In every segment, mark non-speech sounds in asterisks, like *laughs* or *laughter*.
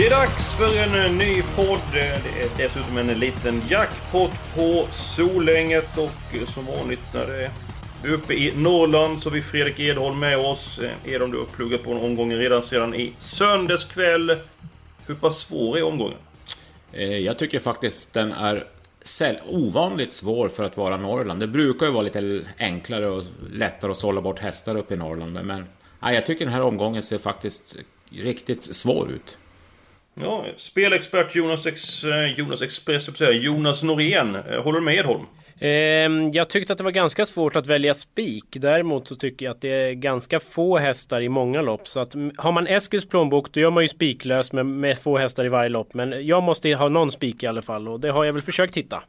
Det är dags för en eh, ny podd. Det är dessutom en liten jackpot på Solänget och eh, som vanligt när det är uppe i Norrland så har vi Fredrik Edholm med oss. Eh, Edholm, du har pluggat på en omgång redan sedan i söndags kväll. Hur pass svår är omgången? Jag tycker faktiskt den är ovanligt svår för att vara Norrland. Det brukar ju vara lite enklare och lättare att sålla bort hästar uppe i Norrland. Men jag tycker den här omgången ser faktiskt riktigt svår ut. Ja, spelexpert Jonas, Ex, eh, Jonas Express, Jonas Norén. Eh, Håller du med Edholm? Ehm, jag tyckte att det var ganska svårt att välja spik. Däremot så tycker jag att det är ganska få hästar i många lopp. Så att har man Eskils plånbok då gör man ju spiklös med, med få hästar i varje lopp. Men jag måste ha någon spik i alla fall och det har jag väl försökt hitta.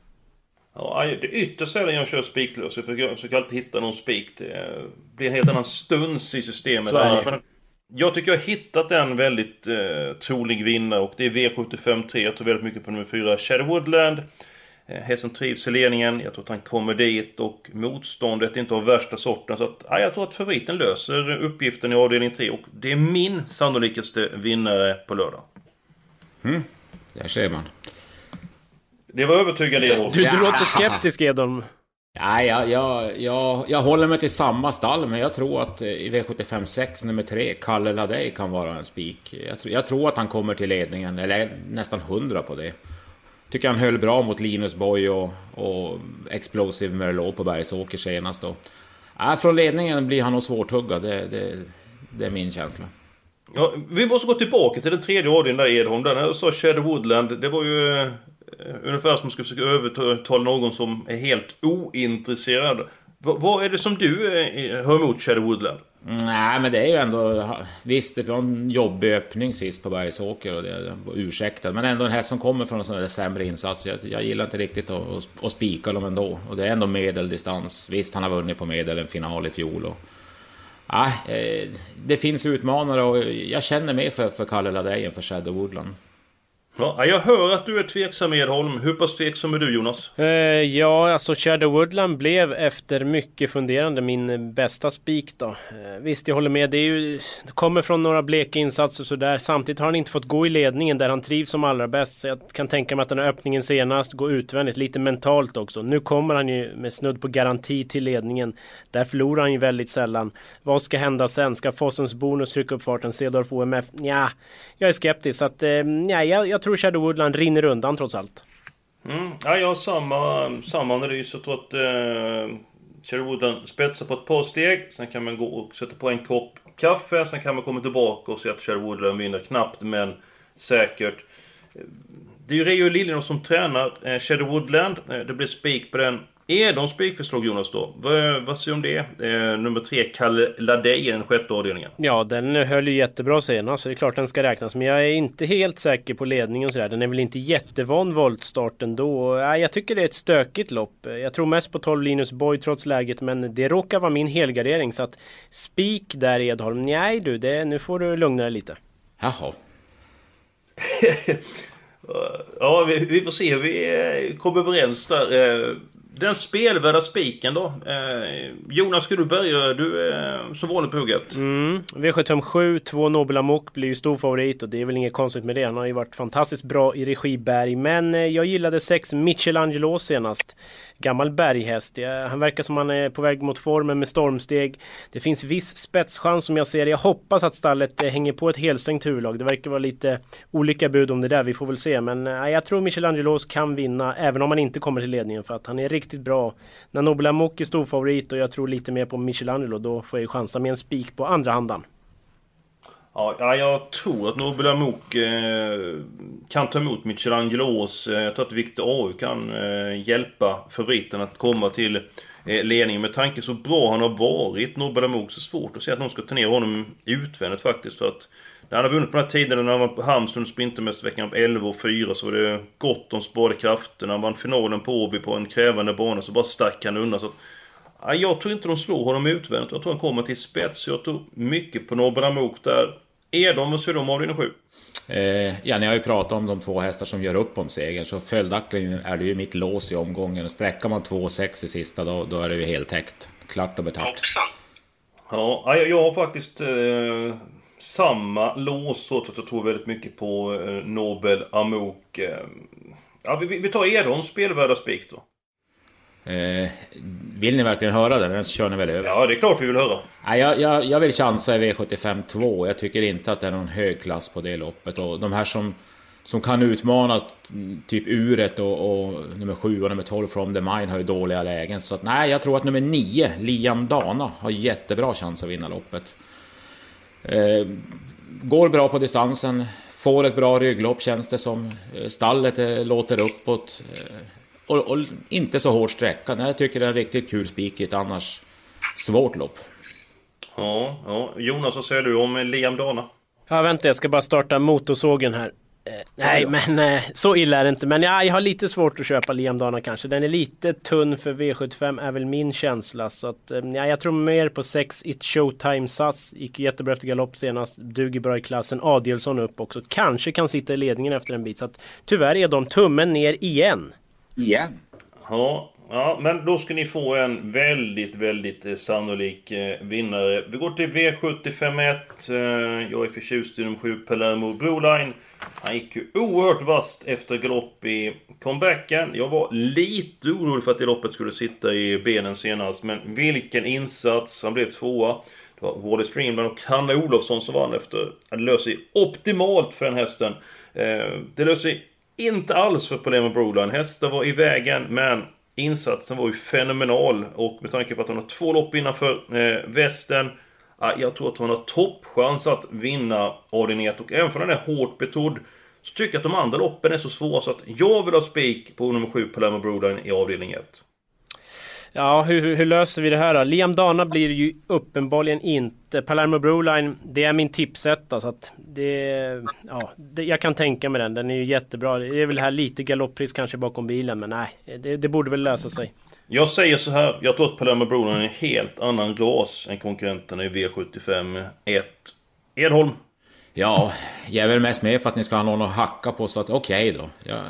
Ja, det är ytterst sällan jag kör spiklös. Jag försöker, jag försöker alltid hitta någon spik. Det blir en helt annan stuns i systemet. Så är det. Jag tycker jag har hittat en väldigt eh, trolig vinnare och det är V75 3. Jag tror väldigt mycket på nummer 4, Shadow Woodland. Eh, hästen trivs i ledningen. Jag tror att han kommer dit och motståndet är inte av värsta sorten. Så att, ja, jag tror att favoriten löser uppgiften i avdelning 3 och det är min sannolikaste vinnare på lördag. Där ser man. Det var övertygande Edholm. Du, du låter skeptisk Edholm. Nej, jag, jag, jag, jag håller mig till samma stall, men jag tror att eh, i V75 6, nummer 3, Kalle Ladej kan vara en spik. Jag, tror- jag tror att han kommer till ledningen, eller är nästan hundra på det. Tycker han höll bra mot Linus Boy och, och Explosive Merlot på Bergsåker senast. Och, äh, från ledningen blir han nog svårtuggad, det, det, det är min känsla. Ja, vi måste gå tillbaka till den tredje ordningen där Edholm. Där du sa Shadow Woodland, det var ju eh, Eh, ungefär som att man skulle försöka övertala någon som är helt ointresserad. V vad är det som du eh, har emot Shadow Woodland? Nej, men det är ju ändå... Visst, det var en jobbig öppning sist på Bergsåker och det var ursäktat. Men ändå en häst som kommer från en sån där sämre insats. Jag, jag gillar inte riktigt att, att, att spika dem ändå. Och det är ändå medeldistans. Visst, han har vunnit på medel en final i fjol. Och, nej, eh, det finns utmanare och jag känner mer för, för Kalle Ladej än för Shadow Woodland. Ja, jag hör att du är tveksam Edholm. Hur pass tveksam är du Jonas? Eh, ja, alltså Shadow Woodland blev efter mycket funderande min bästa spik då. Eh, visst, jag håller med. Det, är ju, det kommer från några bleka insatser sådär. Samtidigt har han inte fått gå i ledningen där han trivs som allra bäst. Så jag kan tänka mig att den här öppningen senast går utvändigt, lite mentalt också. Nu kommer han ju med snudd på garanti till ledningen. Där förlorar han ju väldigt sällan. Vad ska hända sen? Ska Fossens bonus trycka upp farten? Cedorf OMF? Ja, jag är skeptisk. Så att, eh, nja, jag, jag tror tror Shadow Woodland rinner undan trots allt. Mm. Ja, jag har samma, samma analys. Jag tror att eh, Shadow Woodland spetsar på ett par steg. Sen kan man gå och sätta på en kopp kaffe. Sen kan man komma tillbaka och se att Shadow Woodland vinner knappt men säkert. Eh, det är ju Reijo Liljenos som tränar eh, Shadow Woodland. Eh, Det blir spik på den. Är de spikförslag Jonas då? Vad, vad säger du om det? Eh, nummer tre, Kalle Ladej i den sjätte avdelningen. Ja, den höll ju jättebra senast, så det är klart den ska räknas. Men jag är inte helt säker på ledningen och sådär. Den är väl inte jättevan voltstart ändå. Nej, jag tycker det är ett stökigt lopp. Jag tror mest på 12 Linus Boy trots läget, men det råkar vara min helgardering. Så att spik där Edholm, nej du, det, nu får du lugna dig lite. Jaha. *laughs* Ja, vi, vi får se hur vi eh, kommer överens där. Den spelvärda spiken då? Eh, Jonas, ska du börja? Du är som vanligt på hugget. Mm. V757, 2 Nobel Amok blir ju stor favorit och det är väl inget konstigt med det. Han har ju varit fantastiskt bra i regi Berg. Men eh, jag gillade 6 Michelangelo senast. Gammal berghäst. Ja, Han verkar som han är på väg mot formen med stormsteg. Det finns viss spetschans som jag ser det. Jag hoppas att stallet eh, hänger på ett helstängt huvudlag. Det verkar vara lite olika bud om det där. Vi får väl se. Men eh, jag tror Michelangelos kan vinna även om han inte kommer till ledningen för att han är riktigt bra. När Nobel Amok är storfavorit och jag tror lite mer på Michelangelo då får jag ju chansa med en spik på andra handan. Ja, jag tror att Nobel Amok eh, kan ta emot Michelangelos. Eh, jag tror att Victor AU kan eh, hjälpa favoriten att komma till Eh, ledningen. Med tanke så bra han har varit, Norberg Amok, så svårt att se att någon ska ta ner honom utvändigt faktiskt. För att när han har vunnit på den här tiden när han var på Halmstad Sprintermästerveckan på 11 och 4 så var det gott om sparade krafter. När han vann finalen på Åby på en krävande bana så bara stack han undan. Så att, ja, jag tror inte de slår honom utvändigt. Jag tror han kommer till spets. Jag tror mycket på Norberg Amok där. Edom, vad säger du om avdelning 7? Eh, ja, ni har ju pratat om de två hästar som gör upp om segern, så följaktligen är det ju mitt lås i omgången. Sträcker man 2,6 i sista, då, då är det ju helt täckt. Klart och betalt. Ja, jag, jag har faktiskt eh, samma lås trots att jag tror väldigt mycket på eh, Nobel Amok. Eh, ja, vi, vi tar Edons spelvärda spik då. Eh, vill ni verkligen höra det? Den kör ni väl över? Ja, det är klart vi vill höra. Nej, jag, jag, jag vill chansa i V75 2. Jag tycker inte att det är någon hög klass på det loppet. Och de här som, som kan utmana typ Uret och, och nummer 7 och nummer 12 From the Mine har ju dåliga lägen. Så att, nej, jag tror att nummer 9, Liam Dana, har jättebra chans att vinna loppet. Eh, går bra på distansen. Får ett bra rygglopp känns det som. Eh, stallet eh, låter uppåt. Och, och, inte så hård sträcka. Jag tycker det är en riktigt kul spik i ett annars svårt lopp. Ja, ja. Jonas, vad säger du om Liam Dana? Ja, vänta, jag ska bara starta motorsågen här. Eh, nej, men eh, så illa är det inte. Men ja, jag har lite svårt att köpa Liam Dana kanske. Den är lite tunn för V75 är väl min känsla. Så att, eh, ja, jag tror mer på 6 It Showtime SAS. Gick jättebra efter galopp senast. Duger bra i klassen. Adielsson upp också. Kanske kan sitta i ledningen efter en bit. Så att, tyvärr är de tummen ner igen. Igen? Ja, ja, men då ska ni få en väldigt, väldigt eh, sannolik eh, vinnare. Vi går till V751. Eh, jag är förtjust i nummer 7, Palermo Broline. Han gick ju oerhört vast efter galopp i comebacken. Jag var lite orolig för att det loppet skulle sitta i benen senast. Men vilken insats! Han blev tvåa. Det var Wally Streamland och Hanna Olofsson som vann efter. Det löser sig optimalt för den hästen. Eh, det löser sig inte alls för Palermo Broline. Hästen var i vägen, men insatsen var ju fenomenal. Och med tanke på att hon har två lopp innanför eh, västen. Eh, jag tror att hon har toppchans att vinna avdelning 1. Och även om den är hårt betrodd. Så tycker jag att de andra loppen är så svåra så att jag vill ha spik på nummer 7 Palermo Broline i avdelning 1. Ja, hur, hur, löser vi det här då? Liam Dana blir ju uppenbarligen inte. Palermo Broline, det är min tipsetta så att det... Ja, det, jag kan tänka mig den. Den är ju jättebra. Det är väl här lite galopppris kanske bakom bilen, men nej. Det, det, borde väl lösa sig. Jag säger så här. Jag tror att Palermo Broline är en helt annan ras än konkurrenterna i V75 1. Edholm? Ja, jag är väl mest med för att ni ska ha någon att hacka på så att okej okay då. Jag,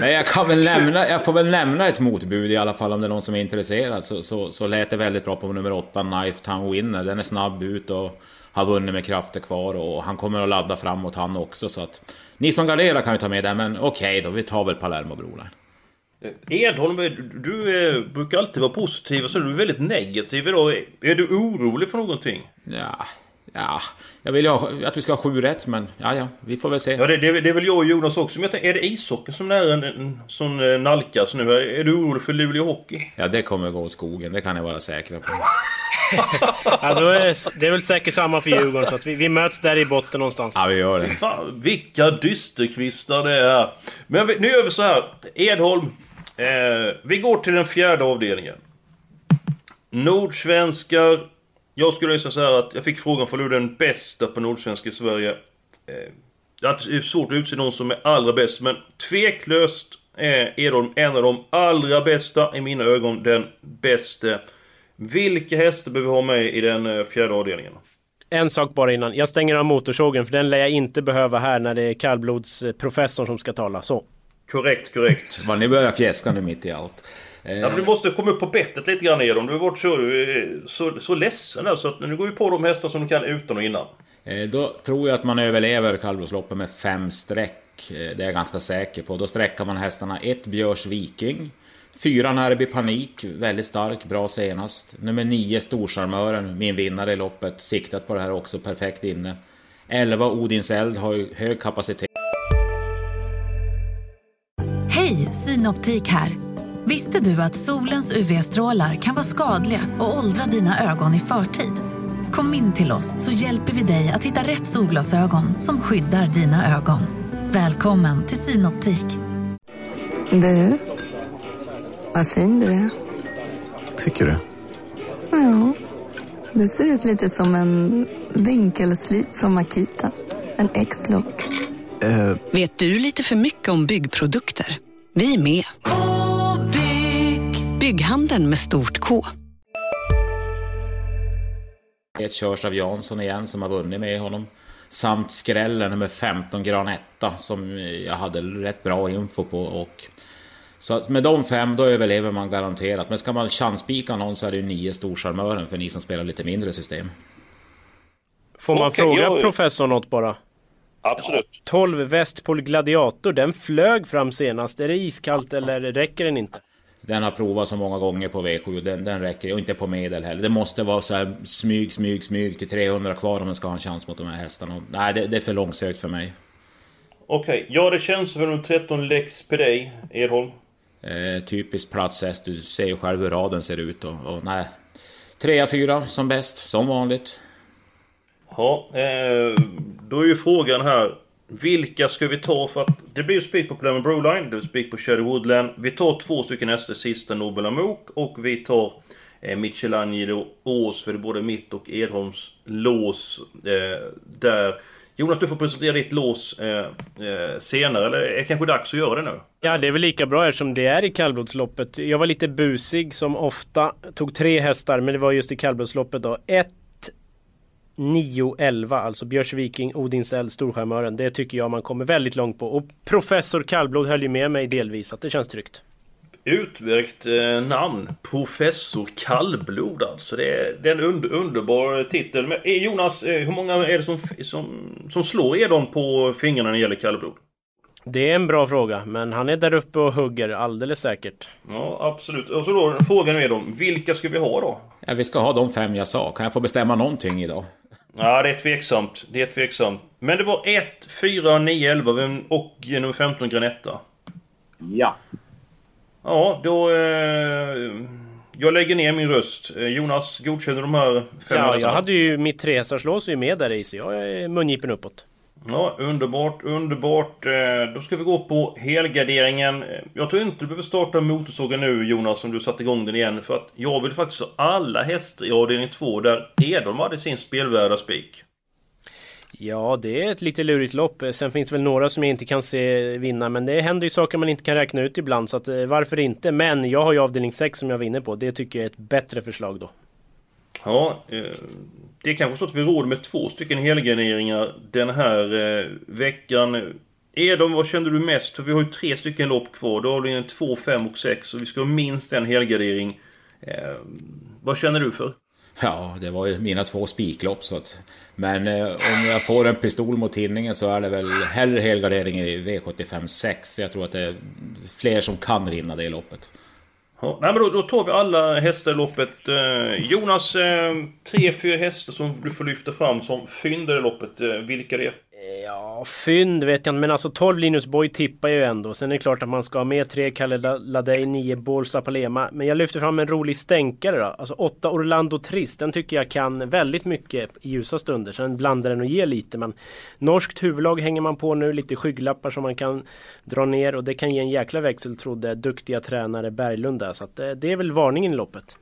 men jag kan väl nämna, jag får väl nämna ett motbud i alla fall om det är någon som är intresserad. Så, så, så lät det väldigt bra på nummer 8, Knife Town Winner. Den är snabb ut och har vunnit med krafter kvar och han kommer att ladda framåt han också. Så att ni som garderar kan ju ta med den, men okej okay då, vi tar väl Palermo Broline. Edholm, du är, brukar alltid vara positiv och så är du väldigt negativ idag. Är du orolig för någonting? Ja, Ja, jag vill ju att vi ska ha sju rätt, men ja, ja, vi får väl se. Ja, det, det, det är väl jag och Jonas också. Men jag tänkte, är det ishockey som, är, som eh, nalkas nu? Är du orolig för Luleå Hockey? Ja, det kommer gå åt skogen. Det kan jag vara säker på. *laughs* ja, då är det, är väl säkert samma för Djurgården, så att vi, vi möts där i botten någonstans. Ja, vi gör det. Fan, vilka dysterkvistar det är. Men nu gör vi så här. Edholm. Eh, vi går till den fjärde avdelningen. Nordsvenskar jag skulle säga så här att jag fick frågan, får du den bästa på Nordsvenska i Sverige? Eh, det är svårt att utse någon som är allra bäst, men tveklöst är Edholm en av de allra bästa, i mina ögon den bästa. Vilka hästar behöver vi ha med i den eh, fjärde avdelningen? En sak bara innan. Jag stänger av motorsågen för den lär jag inte behöva här när det är kallblodsprofessorn som ska tala. Så. Korrekt, korrekt. Vad ni börjar fjäska nu mitt i allt. Ja, du måste komma upp på bettet lite grann Edon. Du har varit så, så, så ledsen där, så att nu går vi på de hästar som du kan utan och innan. Eh, då tror jag att man överlever kallblodsloppet med fem streck. Eh, det är jag ganska säker på. Då sträcker man hästarna 1 Björs Viking. 4 Närby Panik, väldigt stark, bra senast. Nummer 9 Storcharmören, min vinnare i loppet, siktat på det här också, perfekt inne. 11 Odins Eld har hög kapacitet. Hej, Synoptik här. Visste du att solens UV-strålar kan vara skadliga och åldra dina ögon i förtid? Kom in till oss så hjälper vi dig att hitta rätt solglasögon som skyddar dina ögon. Välkommen till Synoptik. Du, vad fin du är. Tycker du? Ja, du ser ut lite som en vinkelslip från Makita. En X-look. Eh, Vet du lite för mycket om byggprodukter? Vi är med. -bygg. Bygghandeln med stort K. Ett körs av Jansson igen som har vunnit med honom. Samt skrällen nummer 15 Granetta som jag hade rätt bra info på. Och så att med de fem då överlever man garanterat. Men ska man chanspika någon så är det ju nio storcharmören för ni som spelar lite mindre system. Får man Okej, fråga jag- professor något bara? Absolut. 12 Västpol Gladiator, den flög fram senast. Är det iskallt eller räcker den inte? Den har provat så många gånger på V7, den, den räcker och inte på medel heller. Det måste vara så här smyg, smyg, smyg till 300 kvar om den ska ha en chans mot de här hästarna. Och, nej, det, det är för långsökt för mig. Okej, ja det känns för nummer 13 Lex Pedey, Edholm. Eh, typiskt platshäst, du ser ju själv hur raden ser ut och, och nej. Trea, fyra som bäst, som vanligt. Ja, eh, då är ju frågan här. Vilka ska vi ta för att... Det blir ju spik på Plymouth Broline, det blir spik på Shadow Woodland. Vi tar två stycken hästar, sista Nobel Amok och vi tar eh, Michelangelo Ås för det är både mitt och Edholms lås eh, där. Jonas, du får presentera ditt lås eh, eh, senare, eller är det kanske dags att göra det nu? Ja, det är väl lika bra eftersom det är i kallblodsloppet. Jag var lite busig som ofta. Tog tre hästar, men det var just i kallblodsloppet då. 1, 9, 11. Alltså Björs Viking, Odinseld, Storcharmören. Det tycker jag man kommer väldigt långt på. Och Professor Kallblod höll ju med mig delvis, att det känns tryggt. Utmärkt eh, namn. Professor Kallblod alltså. Det är, det är en under, underbar titel. Men eh, Jonas, eh, hur många är det som, som, som slår Edon på fingrarna när det gäller kallblod? Det är en bra fråga, men han är där uppe och hugger alldeles säkert. Ja, absolut. Och så då frågan är då, vilka ska vi ha då? Ja, vi ska ha de fem jag sa. Kan jag få bestämma någonting idag? Ja, det är tveksamt. Det är tveksamt. Men det var 1, 4, 9, 11 vem- och nummer 15 Granetta. Ja. Ja, då... Eh, jag lägger ner min röst. Eh, Jonas, godkänner de här fem Ja, jag hade ju mitt trehästarslås är ju med där i, så jag är mungipen uppåt. Ja, underbart, underbart. Eh, då ska vi gå på helgarderingen. Eh, jag tror inte du behöver starta motorsågen nu Jonas, om du satt igång den igen. För att jag vill faktiskt ha alla hästar i avdelning 2 där Edholm hade sin spelvärda spik. Ja, det är ett lite lurigt lopp. Eh, sen finns det väl några som jag inte kan se vinna, men det händer ju saker man inte kan räkna ut ibland, så att varför inte? Men jag har ju avdelning 6 som jag vinner på. Det tycker jag är ett bättre förslag då. Ja, eh, det är kanske så att vi råder med två stycken helgarderingar den här eh, veckan. Edom, vad kände du mest? För vi har ju tre stycken lopp kvar. Då har vi en 2, 5 och 6 och vi ska ha minst en helgardering. Eh, vad känner du för? Ja, det var ju mina två spiklopp så att... Men eh, om jag får en pistol mot tinningen så är det väl hellre helgardering i V75 6. Jag tror att det är fler som kan vinna det loppet. Ja, nej, men då, då tar vi alla hästar i loppet. Eh, Jonas, eh, tre, fyra hästar som du får lyfta fram som fynd i loppet. Eh, vilka det är? Ja, fynd vet jag inte, men alltså 12 Linus Boy tippar jag ju ändå. Sen är det klart att man ska ha med 3 Kalle Ladej, 9 Bålsta Palema. Men jag lyfter fram en rolig stänkare då. Alltså 8 Orlando Trist. Den tycker jag kan väldigt mycket i ljusa stunder. Sen blandar den och ger lite. Men norskt huvudlag hänger man på nu. Lite skygglappar som man kan dra ner. Och det kan ge en jäkla växel trodde duktiga tränare Berglund där. Så att eh, det är väl varningen i loppet.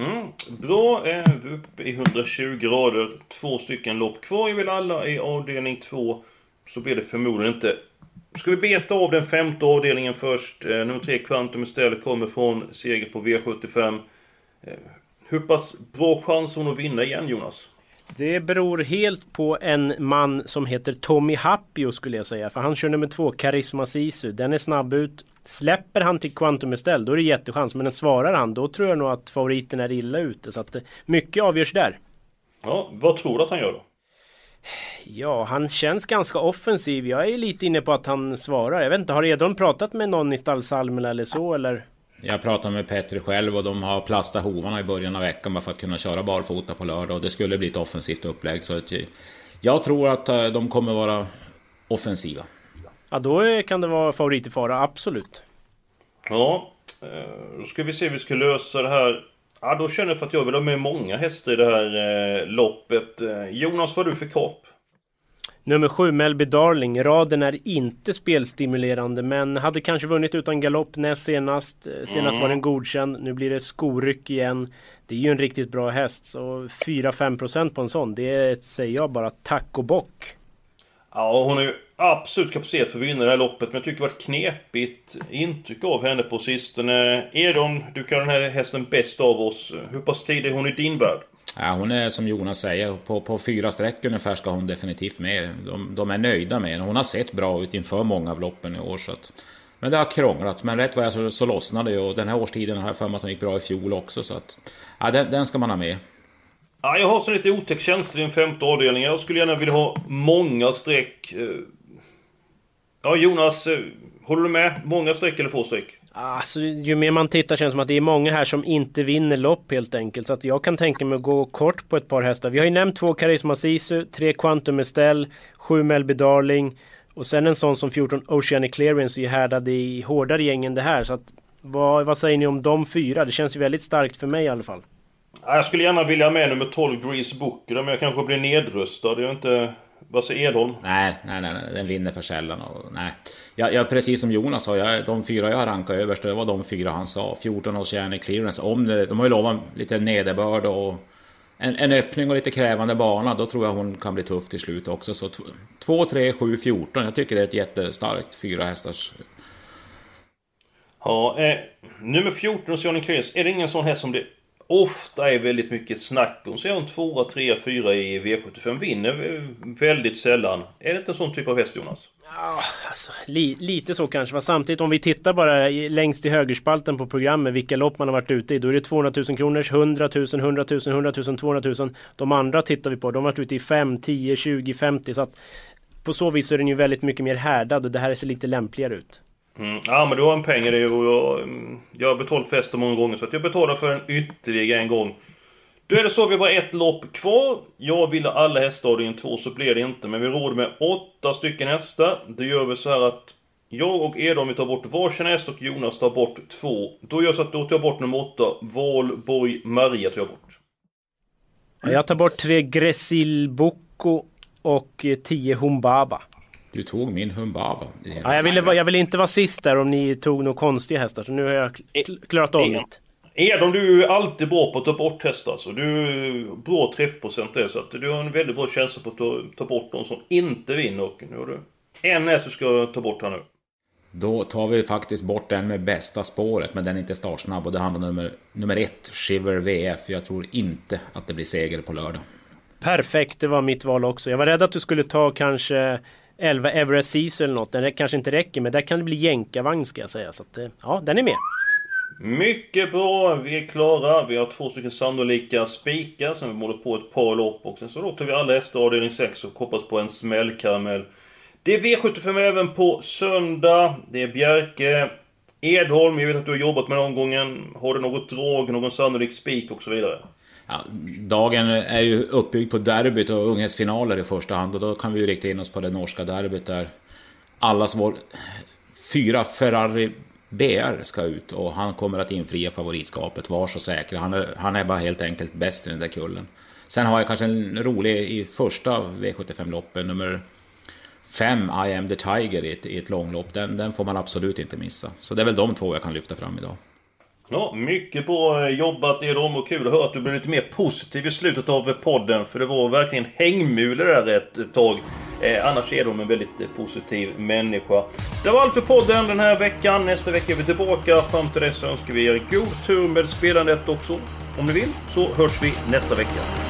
Mm, bra, eh, vi är uppe i 120 grader. Två stycken lopp kvar. Jag vill alla i avdelning 2. Så blir det förmodligen inte. Ska vi beta av den femte avdelningen först? Eh, nummer 3, Quantum istället, kommer från seger på V75. Eh, hur pass bra chans har hon att vinna igen, Jonas? Det beror helt på en man som heter Tommy Happio skulle jag säga. För han kör nummer två, Karisma Sisu. Den är snabb ut. Släpper han till Quantum Estelle, då är det jättechans. Men svarar han, då tror jag nog att favoriten är illa ute. Så att eh, mycket avgörs där. Ja, vad tror du att han gör då? Ja, han känns ganska offensiv. Jag är lite inne på att han svarar. Jag vet inte, har Edholm pratat med någon i stallsalmen eller så eller? Jag pratade med Petri själv och de har plastat hovarna i början av veckan bara för att kunna köra barfota på lördag. Och det skulle bli ett offensivt upplägg. Så att, eh, jag tror att eh, de kommer vara offensiva. Ja, då kan det vara favorit i fara, absolut. Ja, eh, då ska vi se hur vi ska lösa det här. Ja, då känner jag för att jag vill ha med många hästar i det här eh, loppet. Eh, Jonas, vad har du för kap? Nummer sju, Melby Darling. Raden är inte spelstimulerande men hade kanske vunnit utan galopp näst senast. Senast Mm. var den godkänd. Nu blir det skoryck igen. Det är ju en riktigt bra häst. Så 4-5% på en sån. Det säger jag bara tack och bock. Ja, hon har ju absolut kapacitet för att vinna det här loppet, men jag tycker det har varit knepigt intryck av henne på sistone. Edon, du kan den här hästen bäst av oss. Hur pass tidig är hon i din värld? Ja, hon är som Jonas säger, på, på fyra streck ungefär ska hon definitivt med. De, de är nöjda med henne. Hon har sett bra ut inför många av loppen i år. Så att, men det har krånglat. Men rätt vad jag så, så lossnade det och den här årstiden har jag för mig att hon gick bra i fjol också. Så att, ja, den, den ska man ha med. Ja, jag har så lite otäck känsla i den femte avdelningen. Jag skulle gärna vilja ha många streck. Eh, ja, Jonas, eh, håller du med? Många streck eller få streck? Alltså, ju mer man tittar känns det som att det är många här som inte vinner lopp helt enkelt. Så att jag kan tänka mig att gå kort på ett par hästar. Vi har ju nämnt två Karisma Sisu, tre Quantum Estelle, sju Melby Darling och sen en sån som 14 Oceanic Clearance är ju härdad i hårdare gäng än det här. Så att, vad, vad säger ni om de fyra? Det känns ju väldigt starkt för mig i alla fall. Ja, Jag skulle gärna vilja ha med nummer 12, Grease Booker, men jag kanske blir nedröstad. Jag är inte... Vad säger Edholm? Nej, nej, nej, den vinner för sällan. Och, nej. Jag, jag, precis som Jonas sa, jag, de fyra jag rankade överst, det var de fyra han sa. 14 Oceanic Clearance. Om det, de har ju lovat lite nederbörd och en, en öppning och lite krävande bana. Då tror jag hon kan bli tuff till slut också. Så 2, 3, 7, 14. Jag tycker det är ett jättestarkt fyra hästars Ja, eh, nummer 14 hos Johnny Chris. Är det ingen sån häst som det ofta är väldigt mycket snack om? Så är hon tvåa, trea, fyra i V75. Vinner väldigt sällan. Är det inte en sån typ av häst, Jonas? Alltså, li, lite så kanske. Men samtidigt om vi tittar bara i- längst i högerspalten på programmet vilka lopp man har varit ute i. Då är det 200 000 kronors, 100 000, 100 000, 100 000, 200 000. De andra tittar vi på. De har varit ute i 5, 10, 20, 50. Så att på så vis är den ju väldigt mycket mer härdad och det här ser lite lämpligare ut. Mm. Ja, men du har en peng i det och jag, mm, jag har betalat för hästen många gånger så att jag betalar för den ytterligare en gång. Då är det så, vi har bara ett lopp kvar. Jag ville alla hästar av en två, så blir det inte. Men vi råder med åtta stycken hästar. Då gör vi så här att jag och Edom vi tar bort varsin häst och Jonas tar bort två. Då gör jag så att då tar jag bort nummer åtta. Valborg Maria tar jag bort. Jag tar bort tre Gresil Boko och eh, tio Humbaba. Du tog min Humbaba. Ja, jag, ville, jag ville inte vara sist där om ni tog några konstiga hästar. Så nu har jag kl- klarat av mitt. Edon, du är alltid bra på att ta bort hästar. Så du är bra träffprocent där. Så att du har en väldigt bra känsla på att ta, ta bort de som inte vinner. Och nu har du en häst du ska ta bort här nu. Då tar vi faktiskt bort den med bästa spåret, men den är inte startsnabb. Och det handlar om nummer, nummer ett, Shiver VF. Jag tror inte att det blir seger på lördag. Perfekt, det var mitt val också. Jag var rädd att du skulle ta kanske 11 Everest Seas eller något. Den kanske inte räcker, men där kan det bli jänkarvagn ska jag säga. Så att, eh, ja, den är med. Mycket bra, vi är klara. Vi har två stycken sannolika spikar, sen vi målar på ett par lopp och sen så låter vi alla hästar avdelning 6 och hoppas på en smällkaramell. Det är V75 även på söndag. Det är Bjerke, Edholm, jag vet att du har jobbat med den omgången. Har du något drag, någon sannolik spik och så vidare? Ja, dagen är ju uppbyggd på derbyt och unghästfinaler i första hand. Och då kan vi ju rikta in oss på det norska derbyt där allas vår fyra Ferrari BR ska ut och han kommer att infria favoritskapet. Var så säkra. Han är, han är bara helt enkelt bäst i den där kullen. Sen har jag kanske en rolig i första V75-loppet, nummer 5, I am the Tiger i ett, i ett långlopp. Den, den får man absolut inte missa. Så det är väl de två jag kan lyfta fram idag. Ja, mycket bra jobbat Edholm och kul att höra att du blev lite mer positiv i slutet av podden. För det var verkligen hängmule där ett tag. Eh, annars är de en väldigt positiv människa. Det var allt för podden den här veckan. Nästa vecka är vi tillbaka. Fram till dess önskar vi er god tur med spelandet också. Om ni vill så hörs vi nästa vecka.